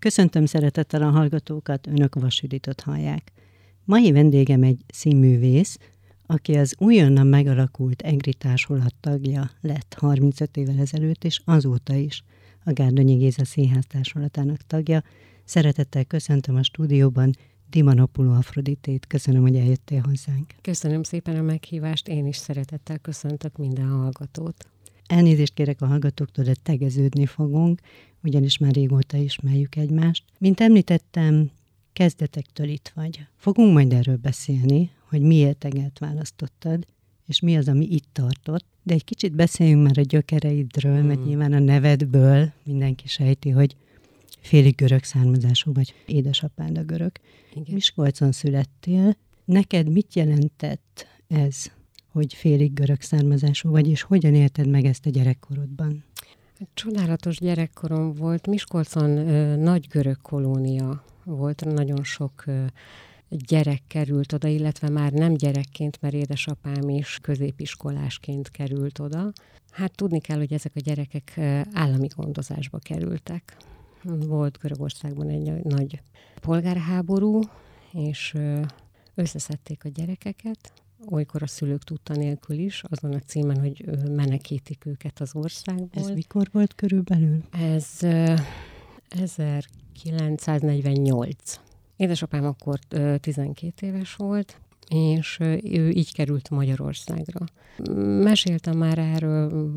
Köszöntöm szeretettel a hallgatókat, önök vasüdított hallják. Mai vendégem egy színművész, aki az újonnan megalakult Egri Társulat tagja lett 35 évvel ezelőtt, és azóta is a Gárdonyi Géza Színház Társulatának tagja. Szeretettel köszöntöm a stúdióban Dimanopuló Afroditét. Köszönöm, hogy eljöttél hozzánk. Köszönöm szépen a meghívást, én is szeretettel köszöntök minden hallgatót. Elnézést kérek a hallgatóktól, de tegeződni fogunk, ugyanis már régóta ismerjük egymást. Mint említettem, kezdetektől itt vagy. Fogunk majd erről beszélni, hogy miért egelt választottad, és mi az, ami itt tartott. De egy kicsit beszéljünk már a gyökereidről, mm. mert nyilván a nevedből mindenki sejti, hogy félig görög származású, vagy édesapád a görög. Igen. Miskolcon születtél. Neked mit jelentett ez, hogy félig görög származású vagy, és hogyan élted meg ezt a gyerekkorodban? Csodálatos gyerekkorom volt. Miskolcon ö, nagy görög kolónia volt, nagyon sok ö, gyerek került oda, illetve már nem gyerekként, mert édesapám is középiskolásként került oda. Hát tudni kell, hogy ezek a gyerekek állami gondozásba kerültek. Volt Görögországban egy nagy polgárháború, és összeszedték a gyerekeket, olykor a szülők tudta nélkül is, azon a címen, hogy menekítik őket az országból. Ez mikor volt körülbelül? Ez 1948. Édesapám akkor 12 éves volt, és ő így került Magyarországra. Meséltem már erről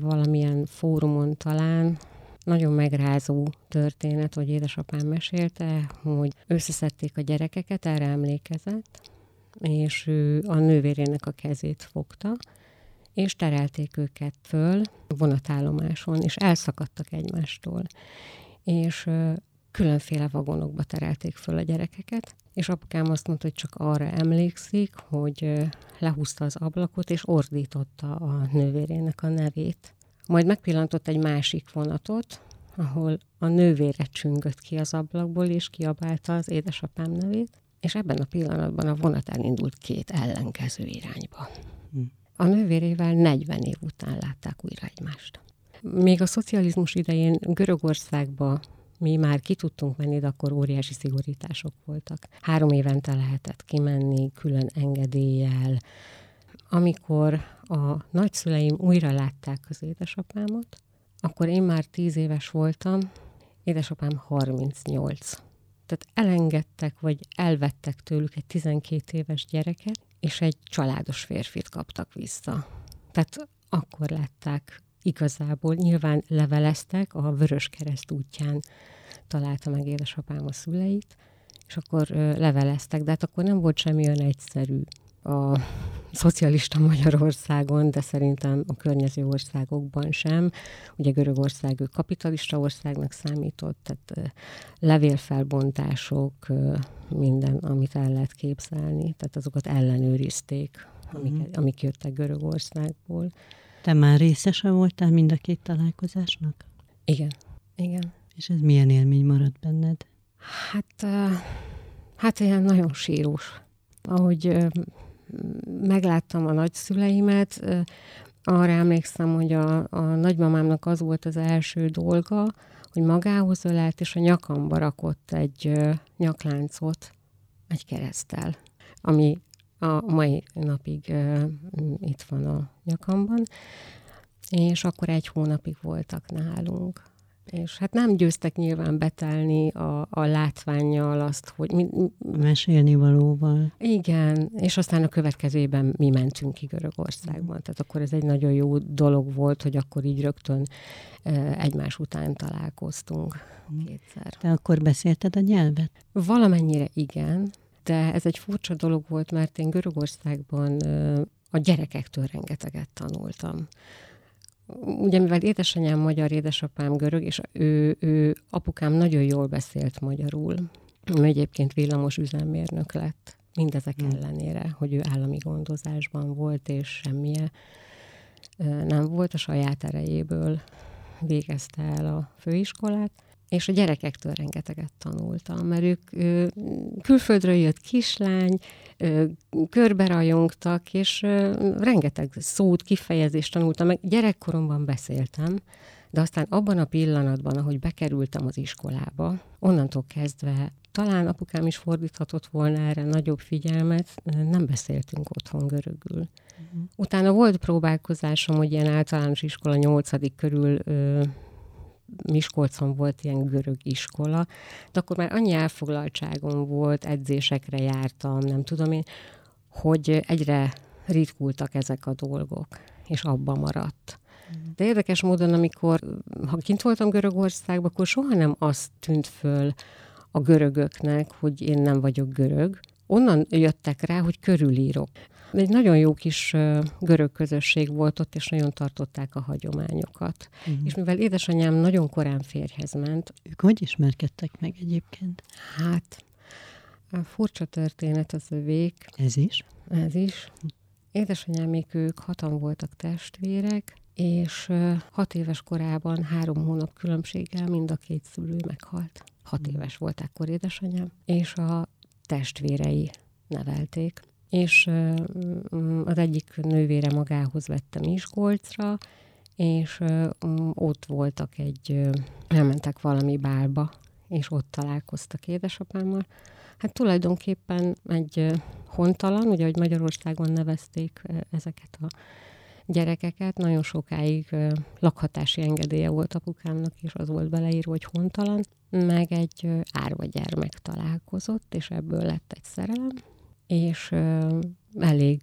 valamilyen fórumon talán, nagyon megrázó történet, hogy édesapám mesélte, hogy összeszedték a gyerekeket, erre emlékezett, és ő a nővérének a kezét fogta, és terelték őket föl vonatállomáson, és elszakadtak egymástól. És különféle vagonokba terelték föl a gyerekeket, és apukám azt mondta, hogy csak arra emlékszik, hogy lehúzta az ablakot, és ordította a nővérének a nevét. Majd megpillantott egy másik vonatot, ahol a nővére csüngött ki az ablakból, és kiabálta az édesapám nevét, és ebben a pillanatban a vonat elindult két ellenkező irányba. Hm. A nővérével 40 év után látták újra egymást. Még a szocializmus idején Görögországba mi már ki tudtunk menni, de akkor óriási szigorítások voltak. Három évente lehetett kimenni, külön engedéllyel. Amikor a nagyszüleim újra látták az édesapámat, akkor én már tíz éves voltam, édesapám 38. Tehát elengedtek, vagy elvettek tőlük egy 12 éves gyereket, és egy családos férfit kaptak vissza. Tehát akkor látták igazából, nyilván leveleztek, a Vörös Kereszt útján találta meg édesapám a szüleit, és akkor leveleztek, de hát akkor nem volt semmi olyan egyszerű a szocialista Magyarországon, de szerintem a környező országokban sem. Ugye Görögország ő kapitalista országnak számított, tehát levélfelbontások, minden, amit el lehet képzelni, tehát azokat ellenőrizték, amik, uh-huh. amik jöttek Görögországból. Te már részese voltál mind a két találkozásnak? Igen, igen. És ez milyen élmény maradt benned? Hát, hát ilyen nagyon sírós. Ahogy megláttam a nagyszüleimet, arra emlékszem, hogy a, a nagymamámnak az volt az első dolga, hogy magához ölelt, és a nyakamba rakott egy nyakláncot, egy keresztel, ami a mai napig itt van a nyakamban, és akkor egy hónapig voltak nálunk. És hát nem győztek nyilván betelni a, a látványjal azt, hogy... Mi, Mesélni valóval. Igen, és aztán a következőben mi mentünk ki Görögországban. Tehát akkor ez egy nagyon jó dolog volt, hogy akkor így rögtön egymás után találkoztunk kétszer. Te akkor beszélted a nyelvet? Valamennyire igen, de ez egy furcsa dolog volt, mert én Görögországban a gyerekektől rengeteget tanultam. Ugye, mivel édesanyám magyar, édesapám görög, és ő, ő apukám nagyon jól beszélt magyarul, ő egyébként villamos üzemmérnök lett, mindezek hmm. ellenére, hogy ő állami gondozásban volt, és semmilyen nem volt a saját erejéből végezte el a főiskolát és a gyerekektől rengeteget tanultam, mert ők ö, külföldről jött kislány, ö, körberajongtak, és ö, rengeteg szót, kifejezést tanultam, meg gyerekkoromban beszéltem, De aztán abban a pillanatban, ahogy bekerültem az iskolába, onnantól kezdve talán apukám is fordíthatott volna erre nagyobb figyelmet, nem beszéltünk otthon görögül. Uh-huh. Utána volt próbálkozásom, hogy ilyen általános iskola nyolcadik körül ö, Miskolcon volt ilyen görög iskola, de akkor már annyi elfoglaltságom volt, edzésekre jártam, nem tudom én, hogy egyre ritkultak ezek a dolgok, és abba maradt. De érdekes módon, amikor, ha kint voltam Görögországban, akkor soha nem azt tűnt föl a görögöknek, hogy én nem vagyok görög. Onnan jöttek rá, hogy körülírok. Egy nagyon jó kis görög közösség volt ott, és nagyon tartották a hagyományokat. Uh-huh. És mivel édesanyám nagyon korán férjhez ment. Ők hogy ismerkedtek meg egyébként? Hát, a furcsa történet az övék. Ez is? Ez is. Édesanyámék ők hatan voltak testvérek, és hat éves korában három hónap különbséggel mind a két szülő meghalt. Hat hmm. éves volt akkor édesanyám, és a testvérei nevelték. És az egyik nővére magához vette Miskolcra, és ott voltak egy, elmentek valami bálba, és ott találkoztak édesapámmal. Hát tulajdonképpen egy hontalan, ugye, hogy Magyarországon nevezték ezeket a gyerekeket. Nagyon sokáig lakhatási engedélye volt apukámnak, és az volt beleírva, hogy hontalan, meg egy árva gyermek találkozott, és ebből lett egy szerelem, és elég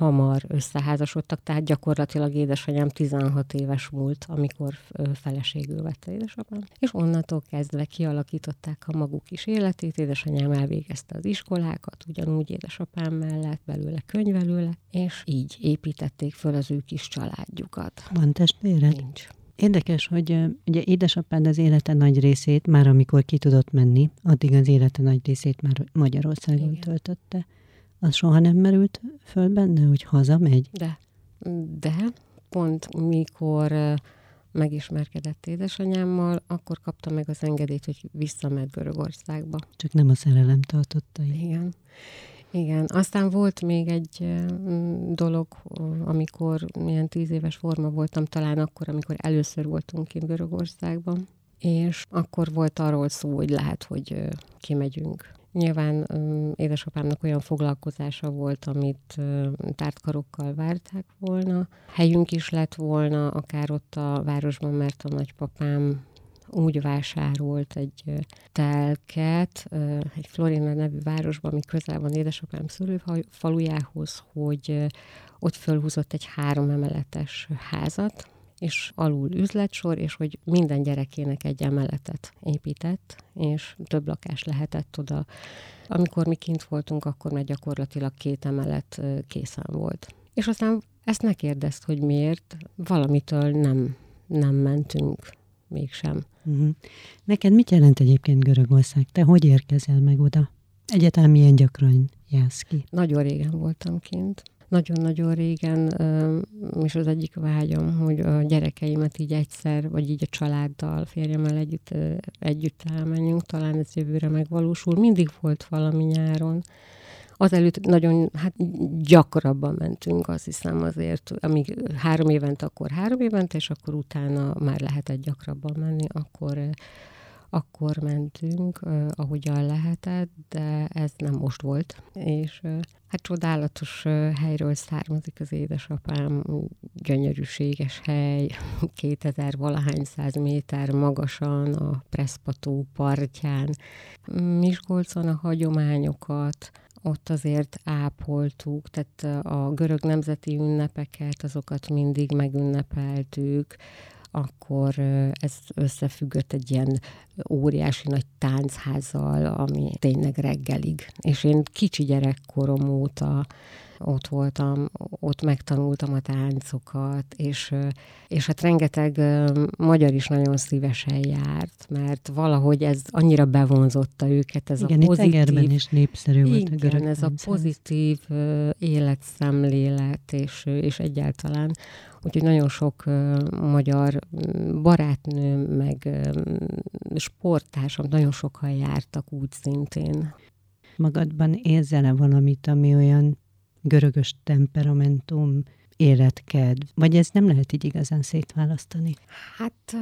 hamar összeházasodtak, tehát gyakorlatilag édesanyám 16 éves volt, amikor feleségül vette édesapám, és onnantól kezdve kialakították a maguk is életét, édesanyám elvégezte az iskolákat, ugyanúgy édesapám mellett, belőle könyvelő és így építették föl az ő kis családjukat. Van testvéred? Nincs. Érdekes, hogy ugye édesapád az élete nagy részét, már amikor ki tudott menni, addig az élete nagy részét már Magyarországon Igen. töltötte. Az soha nem merült föl benne, hogy hazamegy? De. De pont mikor megismerkedett édesanyámmal, akkor kapta meg az engedélyt, hogy visszamegy Görögországba. Csak nem a szerelem tartotta. Igen. Igen, aztán volt még egy dolog, amikor ilyen tíz éves forma voltam, talán akkor, amikor először voltunk kint Görögországban, és akkor volt arról szó, hogy lehet, hogy kimegyünk Nyilván édesapámnak olyan foglalkozása volt, amit tártkarokkal várták volna. Helyünk is lett volna, akár ott a városban, mert a nagypapám úgy vásárolt egy telket egy Florina nevű városban, ami közel van édesapám szülőfalujához, hogy ott fölhúzott egy három emeletes házat, és alul üzletsor, és hogy minden gyerekének egy emeletet épített, és több lakás lehetett oda. Amikor mi kint voltunk, akkor már gyakorlatilag két emelet készen volt. És aztán ezt ne kérdezd, hogy miért, valamitől nem, nem mentünk mégsem. Uh-huh. Neked mit jelent egyébként Görögország? Te hogy érkezel meg oda? Egyáltalán milyen gyakran jársz ki? Nagyon régen voltam kint nagyon-nagyon régen, és az egyik vágyom, hogy a gyerekeimet így egyszer, vagy így a családdal, férjemmel együtt, együtt elmenjünk, talán ez jövőre megvalósul. Mindig volt valami nyáron. Azelőtt nagyon, hát gyakrabban mentünk, azt hiszem azért, amíg három évente, akkor három évente, és akkor utána már lehetett gyakrabban menni, akkor akkor mentünk, ahogyan lehetett, de ez nem most volt. És hát csodálatos helyről származik az édesapám, gyönyörűséges hely, 2000 valahány száz méter magasan a Preszpató partján. Miskolcon a hagyományokat, ott azért ápoltuk, tehát a görög nemzeti ünnepeket, azokat mindig megünnepeltük, akkor ez összefüggött egy ilyen óriási nagy táncházzal, ami tényleg reggelig. És én kicsi gyerekkorom óta ott voltam, ott megtanultam a táncokat, és, és hát rengeteg magyar is nagyon szívesen járt, mert valahogy ez annyira bevonzotta őket, ez Igen, a pozitív... Igen, is népszerű volt igen, a görög ez a pozitív életszemlélet, és, és egyáltalán Úgyhogy nagyon sok magyar barátnő, meg sporttársam, nagyon sokan jártak úgy szintén. Magadban érzel-e valamit, ami olyan görögös temperamentum, életkedv? Vagy ez nem lehet így igazán szétválasztani? Hát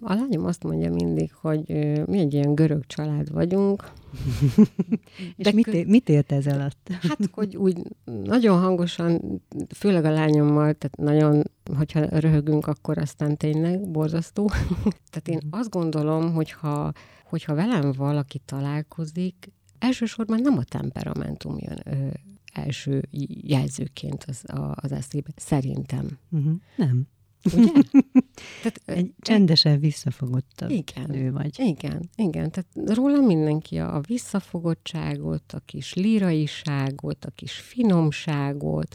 a lányom azt mondja mindig, hogy mi egy ilyen görög család vagyunk. És mit, é- mit ért ez alatt? Hát, hogy úgy nagyon hangosan, főleg a lányommal, tehát nagyon, hogyha röhögünk, akkor aztán tényleg borzasztó. tehát én azt gondolom, hogyha, hogyha velem valaki találkozik, elsősorban nem a temperamentum jön első jelzőként az, a, az eszébe. Szerintem. Uh-huh. Nem. Ugye? Tehát, egy csendesen visszafogottabb igen, nő vagy. Igen, igen. Tehát róla mindenki a visszafogottságot, a kis líraiságot, a kis finomságot.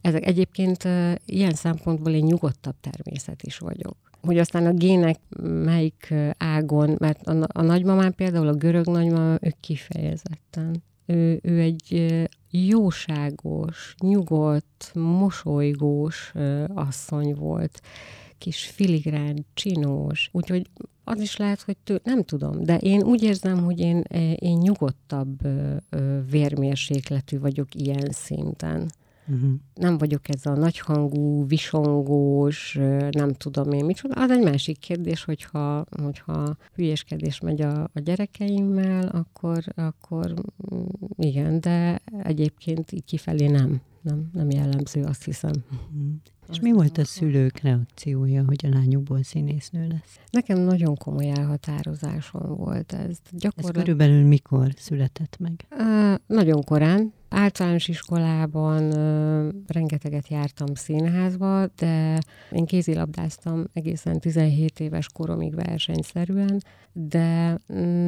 Ezek egyébként ilyen szempontból én nyugodtabb természet is vagyok hogy aztán a gének melyik ágon, mert a, a nagymamám például, a görög nagymamám, ő kifejezetten. Ő, ő egy jóságos, nyugodt, mosolygós asszony volt, kis filigrán, csinós, úgyhogy az is lehet, hogy tő, nem tudom, de én úgy érzem, hogy én, én nyugodtabb vérmérsékletű vagyok ilyen szinten. Uh-huh. Nem vagyok ez a nagyhangú, visongós, nem tudom én micsoda. Az egy másik kérdés, hogyha, hogyha hülyeskedés megy a, a gyerekeimmel, akkor, akkor mm, igen, de egyébként így kifelé nem. Nem, nem jellemző, azt hiszem. És mi volt a szülők reakciója, hogy a lányukból színésznő lesz? Nekem nagyon komoly elhatározásom volt ez. Gyakorlat... Ez körülbelül mikor született meg? Uh, nagyon korán, Általános iskolában uh, rengeteget jártam színházba, de én kézilabdáztam egészen 17 éves koromig versenyszerűen, de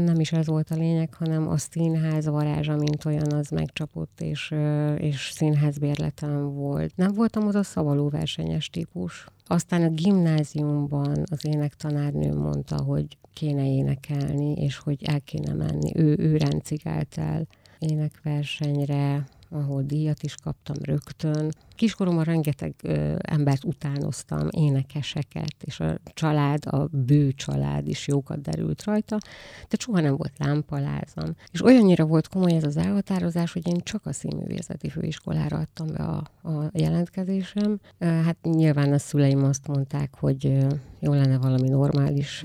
nem is ez volt a lényeg, hanem a színház varázsa, mint olyan, az megcsapott, és, uh, és színházbérletem volt. Nem voltam az a szavaló versenyes típus. Aztán a gimnáziumban az énektanárnő mondta, hogy kéne énekelni, és hogy el kéne menni. Ő, ő rendcigált el énekversenyre, ahol díjat is kaptam rögtön. Kiskoromban rengeteg ö, embert utánoztam, énekeseket, és a család, a bő család is jókat derült rajta, de soha nem volt lámpalázam. És olyannyira volt komoly ez az elhatározás, hogy én csak a színművészeti főiskolára adtam be a, a jelentkezésem. Hát nyilván a szüleim azt mondták, hogy jó lenne valami normális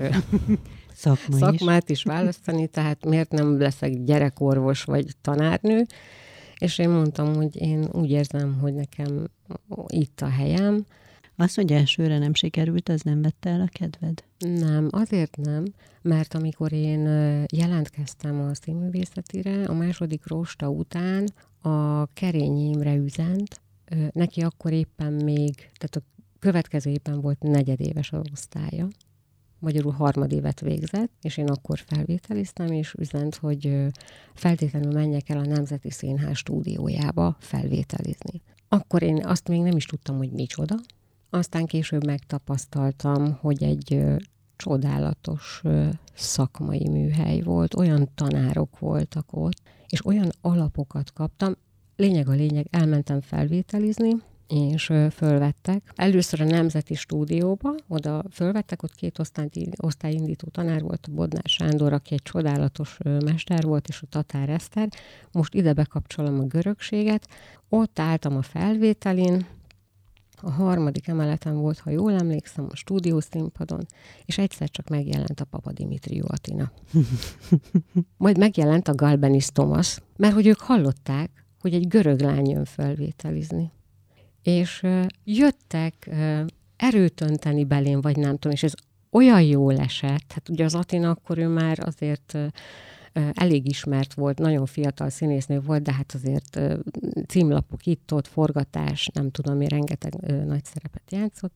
Szakma szakmát is. is választani, tehát miért nem leszek gyerekorvos vagy tanárnő, és én mondtam, hogy én úgy érzem, hogy nekem itt a helyem. Az, hogy elsőre nem sikerült, az nem vette el a kedved? Nem, azért nem, mert amikor én jelentkeztem a színművészetire, a második rosta után a kerényémre üzent, neki akkor éppen még, tehát a következő éppen volt negyedéves az osztálya, magyarul harmadévet végzett, és én akkor felvételiztem, és üzent, hogy feltétlenül menjek el a Nemzeti Színház stúdiójába felvételizni. Akkor én azt még nem is tudtam, hogy micsoda. Aztán később megtapasztaltam, hogy egy csodálatos szakmai műhely volt, olyan tanárok voltak ott, és olyan alapokat kaptam. Lényeg a lényeg, elmentem felvételizni, és fölvettek. Először a Nemzeti Stúdióba, oda fölvettek, ott két osztályindító tanár volt, a Bodnár Sándor, aki egy csodálatos mester volt, és a Tatár Eszter. Most ide bekapcsolom a görögséget. Ott álltam a felvételin, a harmadik emeleten volt, ha jól emlékszem, a stúdiószínpadon, és egyszer csak megjelent a Papa Dimitrió Atina. Majd megjelent a Galbenis Thomas, mert hogy ők hallották, hogy egy görög lány jön felvételizni és jöttek erőt önteni belém, vagy nem tudom, és ez olyan jól esett, hát ugye az Atina akkor ő már azért elég ismert volt, nagyon fiatal színésznő volt, de hát azért címlapok itt-ott, forgatás, nem tudom mi, rengeteg nagy szerepet játszott.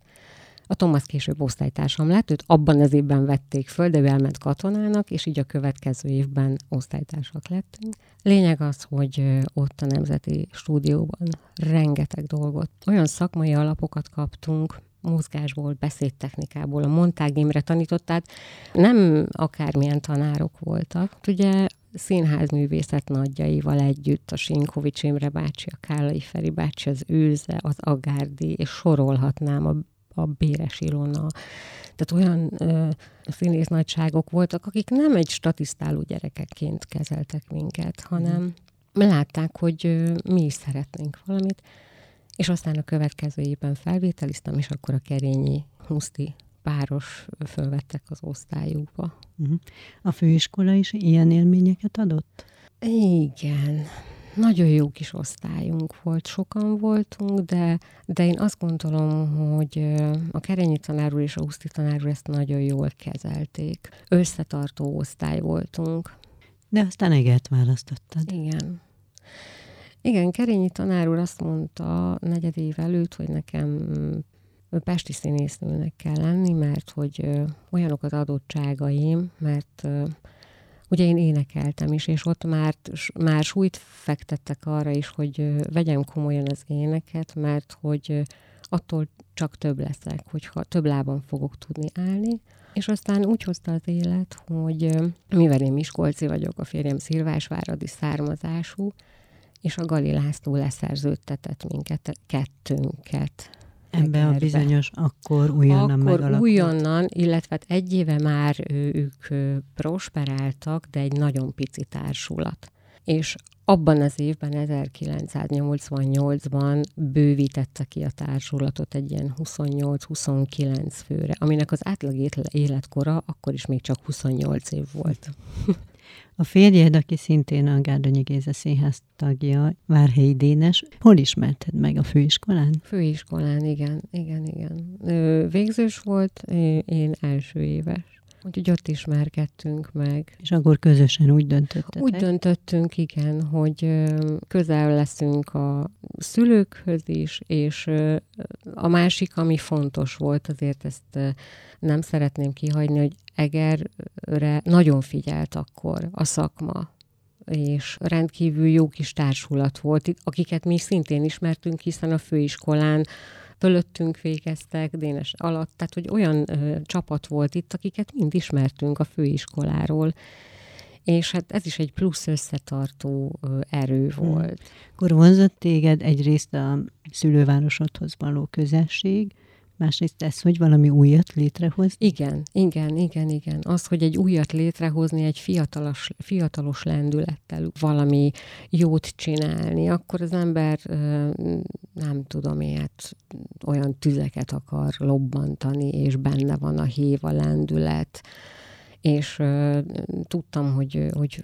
A Thomas később osztálytársam lett, őt abban az évben vették föl, de ő elment katonának, és így a következő évben osztálytársak lettünk. Lényeg az, hogy ott a Nemzeti Stúdióban rengeteg dolgot, olyan szakmai alapokat kaptunk, mozgásból, beszédtechnikából, a Montág Imre tanított, tehát nem akármilyen tanárok voltak. Ugye színházművészet nagyjaival együtt, a Sinkovics Imre bácsi, a Kálai Feri bácsi, az Őze, az Agárdi, és sorolhatnám a a Béres Ilona. Tehát olyan ö, színész nagyságok voltak, akik nem egy statisztáló gyerekekként kezeltek minket, hanem mm. látták, hogy ö, mi is szeretnénk valamit, És aztán a következő évben felvételiztem, és akkor a Kerényi Huszti páros fölvettek az osztályukba. Uh-huh. A főiskola is ilyen élményeket adott? Igen. Nagyon jó kis osztályunk volt, sokan voltunk, de, de én azt gondolom, hogy a Kerényi tanár úr és a Huszti tanár úr ezt nagyon jól kezelték. Összetartó osztály voltunk. De aztán Egert választottad. Igen. Igen, Kerényi tanár úr azt mondta negyed év előtt, hogy nekem pesti színésznőnek kell lenni, mert hogy olyanok az adottságaim, mert ugye én énekeltem is, és ott már, már súlyt fektettek arra is, hogy vegyem komolyan az éneket, mert hogy attól csak több leszek, hogyha több lábon fogok tudni állni. És aztán úgy hozta az élet, hogy mivel én Miskolci vagyok, a férjem Szilvásváradi származású, és a Gali László leszerződtetett minket, kettőnket. Ebbe a bizonyos akkor újonnan Akkor újonnan, illetve hát egy éve már ők prosperáltak, de egy nagyon pici társulat. És abban az évben, 1988-ban bővítette ki a társulatot egy ilyen 28-29 főre, aminek az átlag életkora akkor is még csak 28 év volt. A férjed, aki szintén a Gárdonyi Géza Színház tagja, Várhelyi Dénes, hol ismerted meg a főiskolán? Főiskolán, igen, igen, igen. Végzős volt, én első éves. Úgyhogy ott ismerkedtünk meg. És akkor közösen úgy döntöttetek? Úgy döntöttünk, igen, hogy közel leszünk a szülőkhöz is, és a másik, ami fontos volt, azért ezt nem szeretném kihagyni, hogy Egerre nagyon figyelt akkor a szakma, és rendkívül jó kis társulat volt, akiket mi szintén ismertünk, hiszen a főiskolán fölöttünk végeztek, Dénes alatt, tehát hogy olyan ö, csapat volt itt, akiket mind ismertünk a főiskoláról, és hát ez is egy plusz összetartó ö, erő hmm. volt. Akkor vonzott téged egyrészt a szülővárosodhoz való közelség, másrészt ez, hogy valami újat létrehozni? Igen, igen, igen, igen. Az, hogy egy újat létrehozni, egy fiatalos, fiatalos lendülettel valami jót csinálni, akkor az ember nem tudom, ilyet, olyan tüzeket akar lobbantani, és benne van a hív, a lendület, és uh, tudtam, hogy, hogy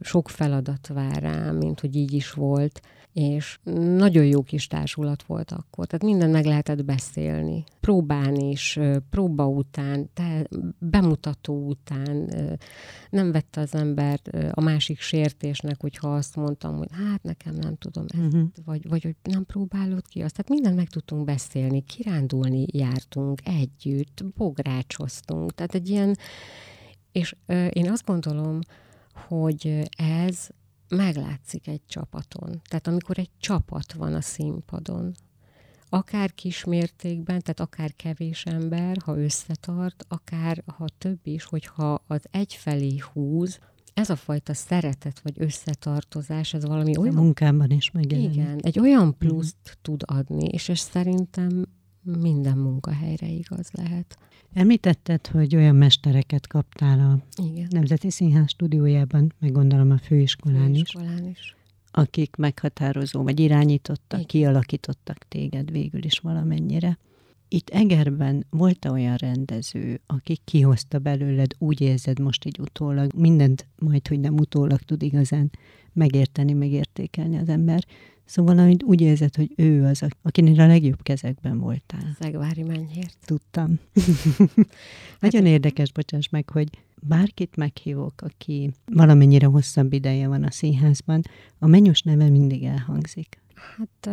sok feladat vár rám, mint hogy így is volt, és nagyon jó kis társulat volt akkor, tehát minden meg lehetett beszélni. Próbán is, próba után, te, bemutató után nem vette az ember a másik sértésnek, hogyha azt mondtam, hogy hát nekem nem tudom ezt, uh-huh. vagy, vagy hogy nem próbálod ki azt. Tehát mindent meg tudtunk beszélni, kirándulni jártunk együtt, bográcsoztunk, tehát egy ilyen, és én azt gondolom, hogy ez meglátszik egy csapaton. Tehát amikor egy csapat van a színpadon, akár kismértékben, tehát akár kevés ember, ha összetart, akár ha több is, hogyha az egyfelé húz, ez a fajta szeretet vagy összetartozás, ez valami olyan... A munkában is megjelenik. Igen, egy olyan pluszt mm. tud adni, és ez szerintem minden munkahelyre igaz lehet. Említetted, hogy olyan mestereket kaptál a Igen. Nemzeti Színház stúdiójában, meg gondolom a főiskolán, főiskolán is, is, akik meghatározó, vagy irányítottak, Igen. kialakítottak téged végül is valamennyire. Itt Egerben volt-e olyan rendező, aki kihozta belőled, úgy érzed most így utólag, mindent majd, hogy nem utólag tud igazán megérteni, megértékelni az ember, Szóval amit úgy érzed, hogy ő az, akinél a legjobb kezekben voltál. Zegvári mennyért. Tudtam. Nagyon hát, érdekes, bocsáss meg, hogy bárkit meghívok, aki valamennyire hosszabb ideje van a színházban, a mennyos neve mindig elhangzik. Hát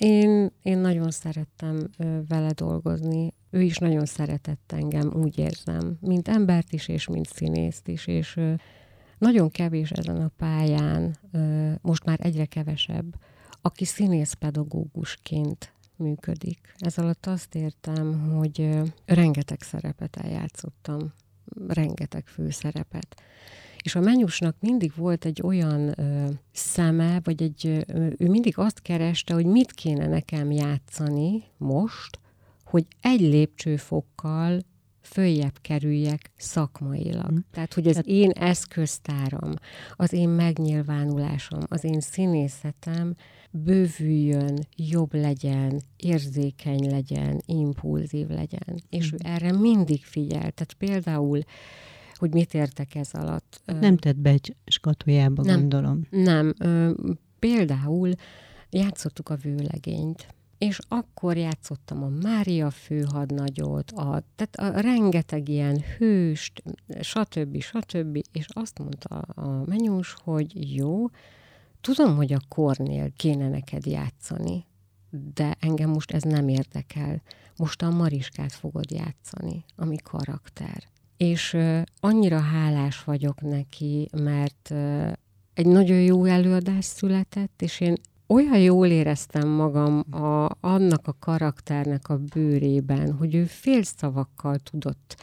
én, én nagyon szerettem vele dolgozni. Ő is nagyon szeretett engem, úgy érzem, mint embert is, és mint színészt is, és nagyon kevés ezen a pályán, most már egyre kevesebb, aki színészpedagógusként működik. Ez alatt azt értem, hogy rengeteg szerepet eljátszottam, rengeteg főszerepet. És a menyusnak mindig volt egy olyan ö, szeme, vagy egy, ö, ő mindig azt kereste, hogy mit kéne nekem játszani most, hogy egy lépcsőfokkal följebb kerüljek szakmailag. Mm. Tehát, hogy az én eszköztáram, az én megnyilvánulásom, az én színészetem bővüljön, jobb legyen, érzékeny legyen, impulzív legyen. És mm. ő erre mindig figyel. Tehát például hogy mit értek ez alatt. Nem tett be egy skatujába, nem, gondolom. Nem. Például játszottuk a vőlegényt, és akkor játszottam a Mária főhadnagyot, a, tehát a rengeteg ilyen hőst, stb. stb. És azt mondta a menyús, hogy jó, tudom, hogy a kornél kéne neked játszani, de engem most ez nem érdekel. Most a Mariskát fogod játszani, ami karakter. És annyira hálás vagyok neki, mert egy nagyon jó előadás született, és én olyan jól éreztem magam a, annak a karakternek a bőrében, hogy ő félszavakkal tudott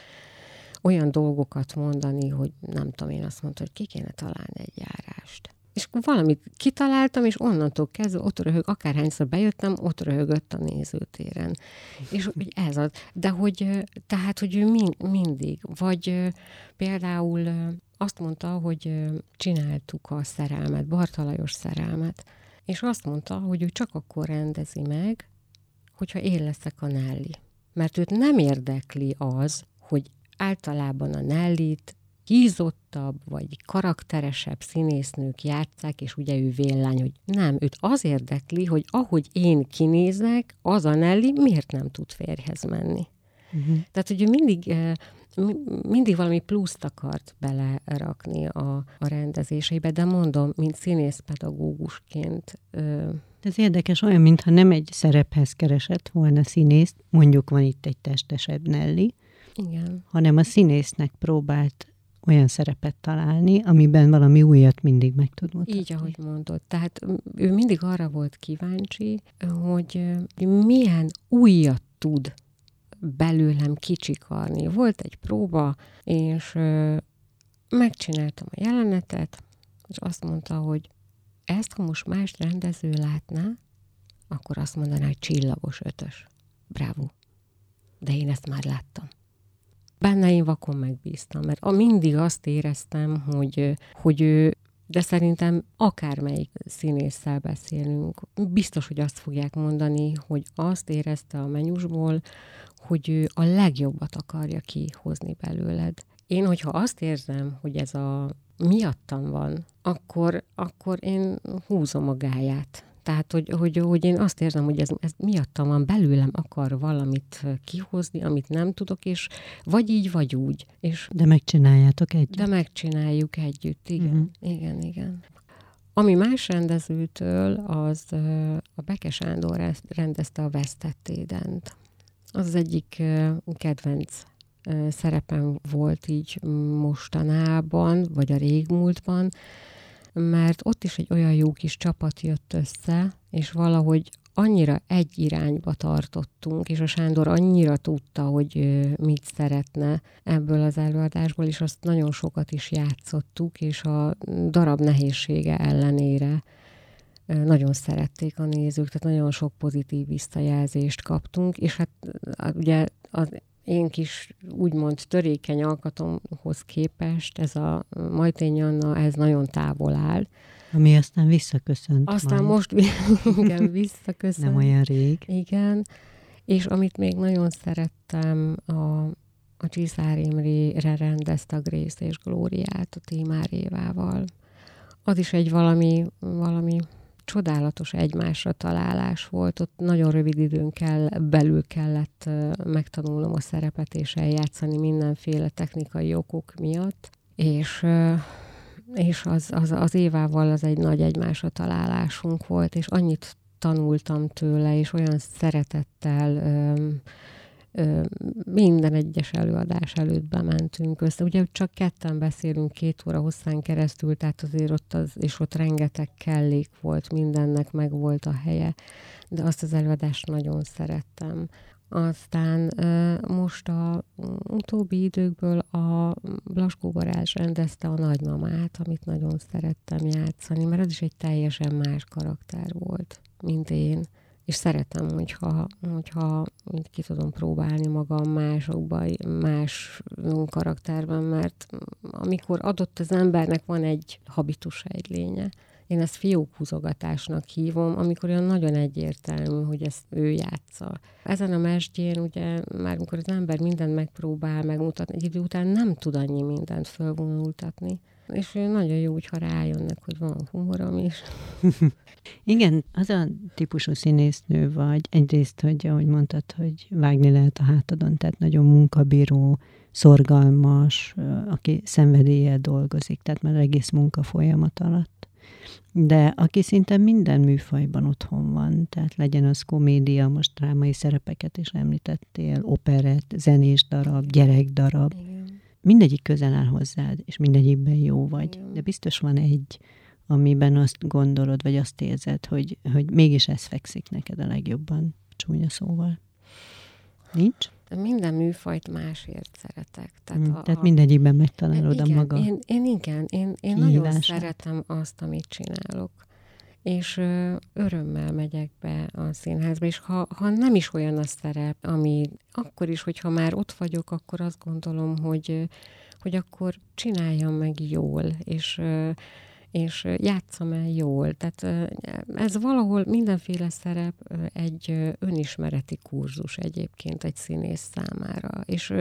olyan dolgokat mondani, hogy nem tudom, én azt mondta, hogy ki kéne találni egy járást. És valamit kitaláltam, és onnantól kezdve ott röhög, akárhányszor bejöttem, ott röhögött a nézőtéren. És hogy ez az. De hogy, tehát, hogy ő mind, mindig, vagy például azt mondta, hogy csináltuk a szerelmet, Bartalajos szerelmet, és azt mondta, hogy ő csak akkor rendezi meg, hogyha én leszek a Nelly. Mert őt nem érdekli az, hogy általában a Nellit hízottabb, vagy karakteresebb színésznők játszák, és ugye ő véllány, hogy nem, őt az érdekli, hogy ahogy én kinézek, az a Nelly miért nem tud férjhez menni. Uh-huh. Tehát, hogy ő mindig mindig valami pluszt akart belerakni a, a rendezéseibe, de mondom, mint színészpedagógusként. Ö... Ez érdekes, olyan, mintha nem egy szerephez keresett volna színészt, mondjuk van itt egy testesebb Nelly, Igen. hanem a színésznek próbált olyan szerepet találni, amiben valami újat mindig meg tud mutatni. Így, ahogy mondod. Tehát ő mindig arra volt kíváncsi, hogy milyen újat tud belőlem kicsikarni. Volt egy próba, és megcsináltam a jelenetet, és azt mondta, hogy ezt, ha most más rendező látná, akkor azt mondaná, hogy csillagos ötös. Bravo. De én ezt már láttam. Benne én vakon megbíztam, mert a mindig azt éreztem, hogy, hogy ő de szerintem akármelyik színésszel beszélünk, biztos, hogy azt fogják mondani, hogy azt érezte a menyusból, hogy ő a legjobbat akarja kihozni belőled. Én, hogyha azt érzem, hogy ez a miattam van, akkor, akkor én húzom a gáját. Tehát, hogy, hogy, hogy én azt érzem, hogy ez, ez miattam van, belőlem akar valamit kihozni, amit nem tudok, és vagy így, vagy úgy. És de megcsináljátok együtt. De megcsináljuk együtt, igen. Uh-huh. Igen, igen. Ami más rendezőtől, az a Beke Sándor rendezte a Vesztettédent. Az, az egyik kedvenc szerepem volt így mostanában, vagy a régmúltban, mert ott is egy olyan jó kis csapat jött össze, és valahogy annyira egy irányba tartottunk, és a Sándor annyira tudta, hogy mit szeretne ebből az előadásból, és azt nagyon sokat is játszottuk, és a darab nehézsége ellenére nagyon szerették a nézők, tehát nagyon sok pozitív visszajelzést kaptunk, és hát ugye az én kis úgymond törékeny alkatomhoz képest ez a Majtény Anna, ez nagyon távol áll. Ami aztán visszaköszönt Aztán majd. most igen, visszaköszönt. Nem olyan rég. Igen. És amit még nagyon szerettem, a, a Csiszár Imrére rendezte a Grész és Glóriát a Tímár Évával. Az is egy valami, valami csodálatos egymásra találás volt. Ott nagyon rövid időn kell, belül kellett megtanulnom a szerepet és eljátszani mindenféle technikai okok miatt. És és az, az, az évával az egy nagy egymásra találásunk volt, és annyit tanultam tőle, és olyan szeretettel öm, minden egyes előadás előtt bementünk össze. Ugye csak ketten beszélünk két óra hosszán keresztül, tehát azért ott az, és ott rengeteg kellék volt, mindennek meg volt a helye, de azt az előadást nagyon szerettem. Aztán most a utóbbi időkből a Blaskó Barázs rendezte a nagymamát, amit nagyon szerettem játszani, mert az is egy teljesen más karakter volt, mint én és szeretem, hogyha, hogyha ki tudom próbálni magam másokba, más karakterben, mert amikor adott az embernek van egy habitus, egy lénye, én ezt fiókhúzogatásnak hívom, amikor olyan nagyon egyértelmű, hogy ezt ő játsza. Ezen a mesdjén ugye már amikor az ember mindent megpróbál megmutatni, egy idő után nem tud annyi mindent fölvonultatni. És nagyon jó, hogyha rájönnek, hogy van humorom is. Igen, az a típusú színésznő vagy, egyrészt, hogy ahogy mondtad, hogy vágni lehet a hátadon, tehát nagyon munkabíró, szorgalmas, aki szenvedéllyel dolgozik, tehát már egész munka folyamat alatt. De aki szinte minden műfajban otthon van, tehát legyen az komédia, most drámai szerepeket is említettél, operett, zenés darab, gyerekdarab. Igen. Mindegyik közel áll hozzád, és mindegyikben jó vagy. De biztos van egy, amiben azt gondolod, vagy azt érzed, hogy, hogy mégis ez fekszik neked a legjobban, csúnya szóval. Nincs? Minden műfajt másért szeretek. Tehát, hmm, a, tehát mindegyikben megtalálod igen, a maga Én, én igen, én, én nagyon szeretem azt, amit csinálok. És örömmel megyek be a színházba, és ha, ha nem is olyan a szerep, ami akkor is, hogyha már ott vagyok, akkor azt gondolom, hogy, hogy akkor csináljam meg jól, és és játszom el jól. Tehát ez valahol mindenféle szerep egy önismereti kurzus egyébként egy színész számára. És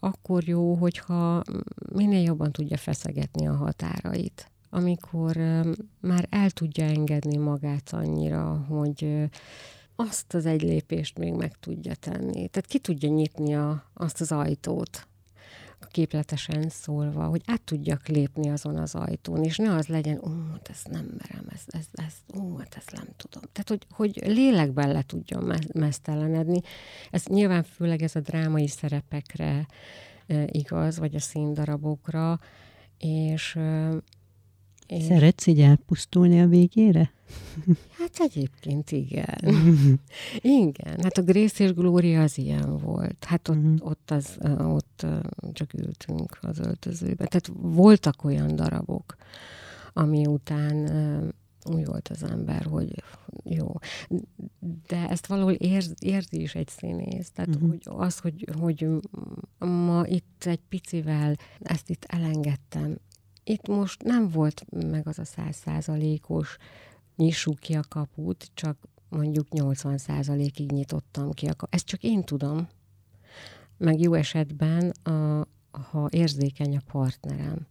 akkor jó, hogyha minél jobban tudja feszegetni a határait. Amikor már el tudja engedni magát annyira, hogy azt az egy lépést még meg tudja tenni. Tehát ki tudja nyitni a, azt az ajtót, képletesen szólva, hogy át tudjak lépni azon az ajtón, és ne az legyen, ó, hát ezt nem merem, ezt, ezt, ezt, ó, hát ezt nem tudom. Tehát, hogy, hogy lélekben le tudjon mesztelenedni. Ez nyilván főleg ez a drámai szerepekre e, igaz, vagy a színdarabokra, és és... Szeretsz így elpusztulni a végére? Hát egyébként igen. igen, hát a Grész és Glória az ilyen volt. Hát ott, uh-huh. ott, az, ott csak ültünk az öltözőbe. Tehát voltak olyan darabok, ami után úgy volt az ember, hogy jó. De ezt valahol érz, érzi is egy színész. Tehát uh-huh. hogy az, hogy, hogy ma itt egy picivel ezt itt elengedtem, itt most nem volt meg az a százszázalékos nyissuk ki a kaput, csak mondjuk 80 százalékig nyitottam ki a kaput. Ezt csak én tudom. Meg jó esetben, a, ha érzékeny a partnerem.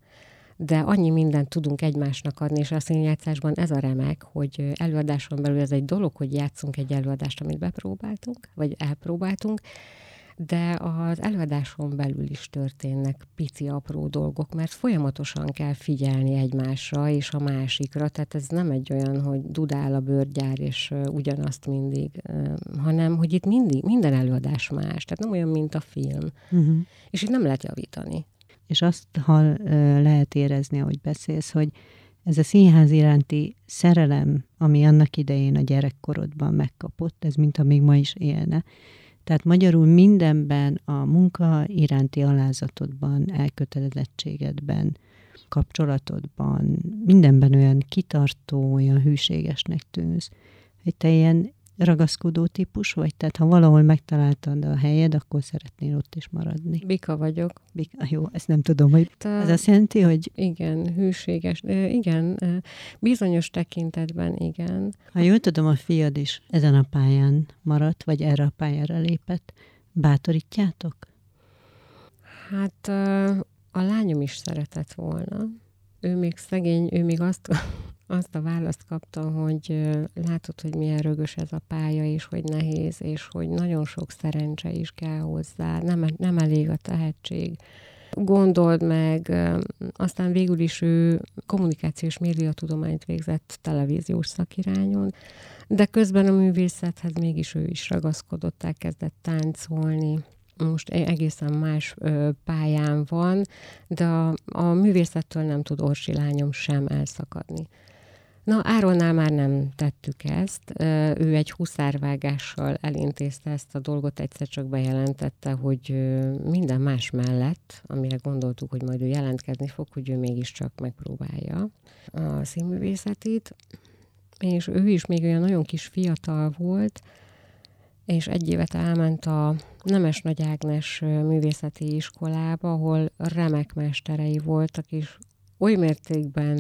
De annyi mindent tudunk egymásnak adni, és a színjátszásban ez a remek, hogy előadáson belül ez egy dolog, hogy játszunk egy előadást, amit bepróbáltunk, vagy elpróbáltunk, de az előadáson belül is történnek pici apró dolgok, mert folyamatosan kell figyelni egymásra és a másikra, tehát ez nem egy olyan, hogy dudál a bőrgyár és ugyanazt mindig, hanem hogy itt mindig, minden előadás más, tehát nem olyan, mint a film. Uh-huh. És itt nem lehet javítani. És azt ha lehet érezni, ahogy beszélsz, hogy ez a színház iránti szerelem, ami annak idején a gyerekkorodban megkapott, ez mint amíg ma is élne, tehát magyarul mindenben, a munka iránti alázatodban, elkötelezettségedben, kapcsolatodban, mindenben olyan kitartó, olyan hűségesnek tűnsz, hogy te ilyen ragaszkodó típus vagy? Tehát ha valahol megtaláltad a helyed, akkor szeretnél ott is maradni. Bika vagyok. Bika, jó, ezt nem tudom, hogy Te, ez azt jelenti, hogy... Igen, hűséges. Igen, bizonyos tekintetben igen. Ha jól tudom, a fiad is ezen a pályán maradt, vagy erre a pályára lépett. Bátorítjátok? Hát a lányom is szeretett volna. Ő még szegény, ő még azt azt a választ kaptam, hogy látod, hogy milyen rögös ez a pálya, és hogy nehéz, és hogy nagyon sok szerencse is kell hozzá, nem, nem elég a tehetség. Gondold meg, aztán végül is ő kommunikációs médiatudományt végzett televíziós szakirányon, de közben a művészethez mégis ő is ragaszkodott, elkezdett táncolni most e-, egészen más pályán van, de a, a művészettől nem tud Orsi lányom sem elszakadni. Na, Áronnál már nem tettük ezt. Ő egy huszárvágással elintézte ezt a dolgot, egyszer csak bejelentette, hogy minden más mellett, amire gondoltuk, hogy majd ő jelentkezni fog, hogy ő mégiscsak megpróbálja a színművészetét. és ő is még olyan nagyon kis fiatal volt, és egy évet elment a Nemes Nagy Ágnes művészeti iskolába, ahol remek mesterei voltak, és oly mértékben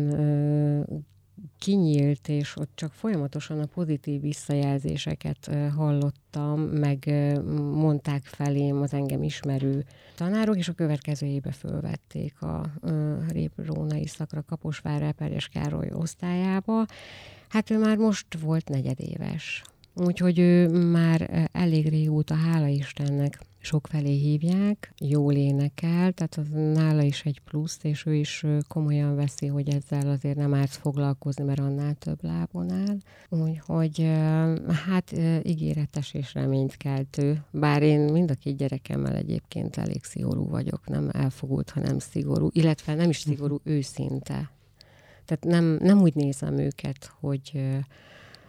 kinyílt, és ott csak folyamatosan a pozitív visszajelzéseket hallottam, meg mondták felém az engem ismerő tanárok, és a következő éve fölvették a Réprónai szakra Kaposvár Eperjes Károly osztályába. Hát ő már most volt negyedéves. Úgyhogy ő már elég régóta, hála Istennek, sok felé hívják, jól énekel, tehát az nála is egy plusz, és ő is komolyan veszi, hogy ezzel azért nem árt foglalkozni, mert annál több lábon áll. Úgyhogy hát ígéretes és reménykeltő. Bár én mind a két gyerekemmel egyébként elég szigorú vagyok, nem elfogult, hanem szigorú, illetve nem is szigorú, őszinte. Tehát nem, nem úgy nézem őket, hogy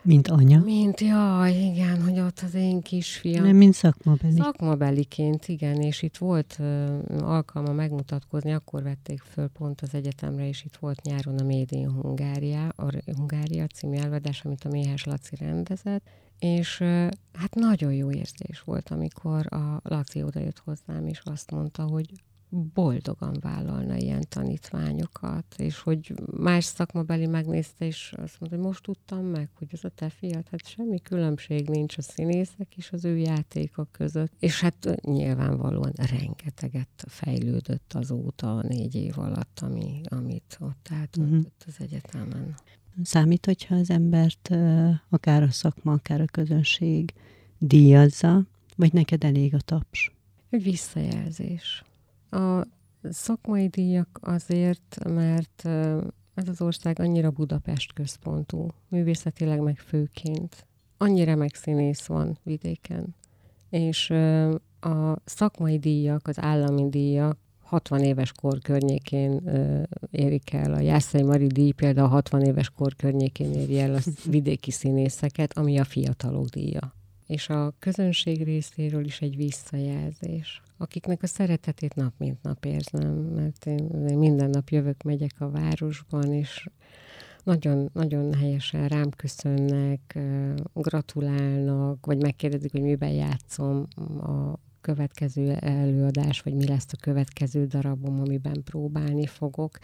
mint anya? Mint, jaj, igen, hogy ott az én kisfiam. Nem, mint szakmabeli. Szakmabeliként, igen, és itt volt uh, alkalma megmutatkozni, akkor vették föl pont az egyetemre, és itt volt nyáron a Made in Hungária, a Hungária című előadás, amit a Méhes Laci rendezett, és uh, hát nagyon jó érzés volt, amikor a Laci odajött hozzám, és azt mondta, hogy boldogan vállalna ilyen tanítványokat, és hogy más szakmabeli megnézte, és azt mondta, hogy most tudtam meg, hogy ez a te fiat, hát semmi különbség nincs a színészek és az ő játékok között. És hát nyilvánvalóan rengeteget fejlődött azóta a négy év alatt, ami, amit ott átadott uh-huh. az egyetemen. Számít, hogyha az embert akár a szakma, akár a közönség díjazza, vagy neked elég a taps? Visszajelzés a szakmai díjak azért, mert ez az ország annyira Budapest központú, művészetileg meg főként. Annyira megszínész van vidéken. És a szakmai díjak, az állami díjak 60 éves kor környékén érik el. A Jászai Mari díj például 60 éves kor környékén éri el a vidéki színészeket, ami a fiatalok díja. És a közönség részéről is egy visszajelzés akiknek a szeretetét nap mint nap érzem, mert én, minden nap jövök, megyek a városban, és nagyon, nagyon helyesen rám köszönnek, gratulálnak, vagy megkérdezik, hogy miben játszom a következő előadás, vagy mi lesz a következő darabom, amiben próbálni fogok.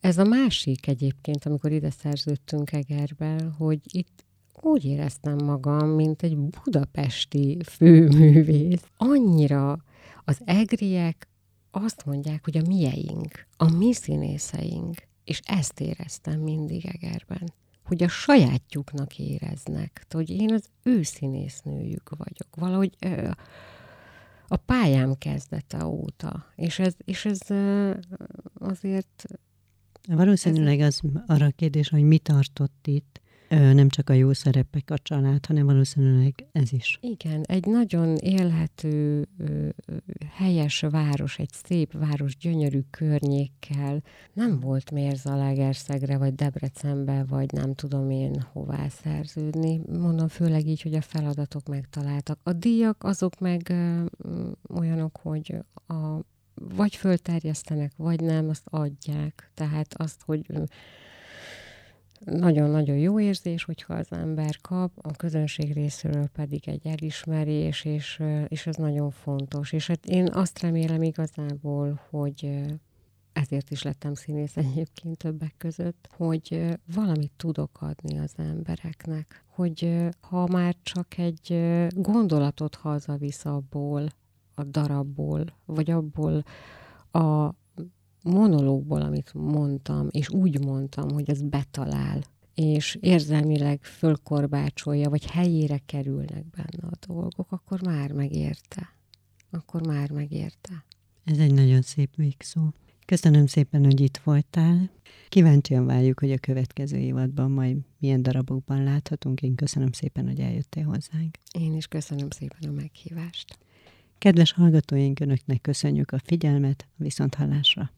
Ez a másik egyébként, amikor ide szerződtünk Egerbe, hogy itt úgy éreztem magam, mint egy budapesti főművész. Annyira az egriek azt mondják, hogy a mieink, a mi színészeink, és ezt éreztem mindig Egerben, hogy a sajátjuknak éreznek, hogy én az ő színésznőjük vagyok. Valahogy ö, a pályám kezdete óta, és ez, és ez ö, azért... Valószínűleg az arra a kérdés, hogy mi tartott itt, nem csak a jó szerepek a család, hanem valószínűleg ez is. Igen, egy nagyon élhető, helyes város, egy szép város, gyönyörű környékkel. Nem volt miért Zalaegerszegre, vagy Debrecenbe, vagy nem tudom én hová szerződni. Mondom főleg így, hogy a feladatok megtaláltak. A díjak azok meg olyanok, hogy a vagy fölterjesztenek, vagy nem, azt adják. Tehát azt, hogy nagyon-nagyon jó érzés, hogyha az ember kap, a közönség részéről pedig egy elismerés, és, és ez nagyon fontos. És hát én azt remélem igazából, hogy ezért is lettem színész egyébként többek között, hogy valamit tudok adni az embereknek. Hogy ha már csak egy gondolatot hazavisz abból, a darabból, vagy abból a monológból, amit mondtam, és úgy mondtam, hogy az betalál, és érzelmileg fölkorbácsolja, vagy helyére kerülnek benne a dolgok, akkor már megérte. Akkor már megérte. Ez egy nagyon szép végszó. Köszönöm szépen, hogy itt voltál. Kíváncsian várjuk, hogy a következő évadban majd milyen darabokban láthatunk. Én köszönöm szépen, hogy eljöttél hozzánk. Én is köszönöm szépen a meghívást. Kedves hallgatóink, Önöknek köszönjük a figyelmet, viszont hallásra.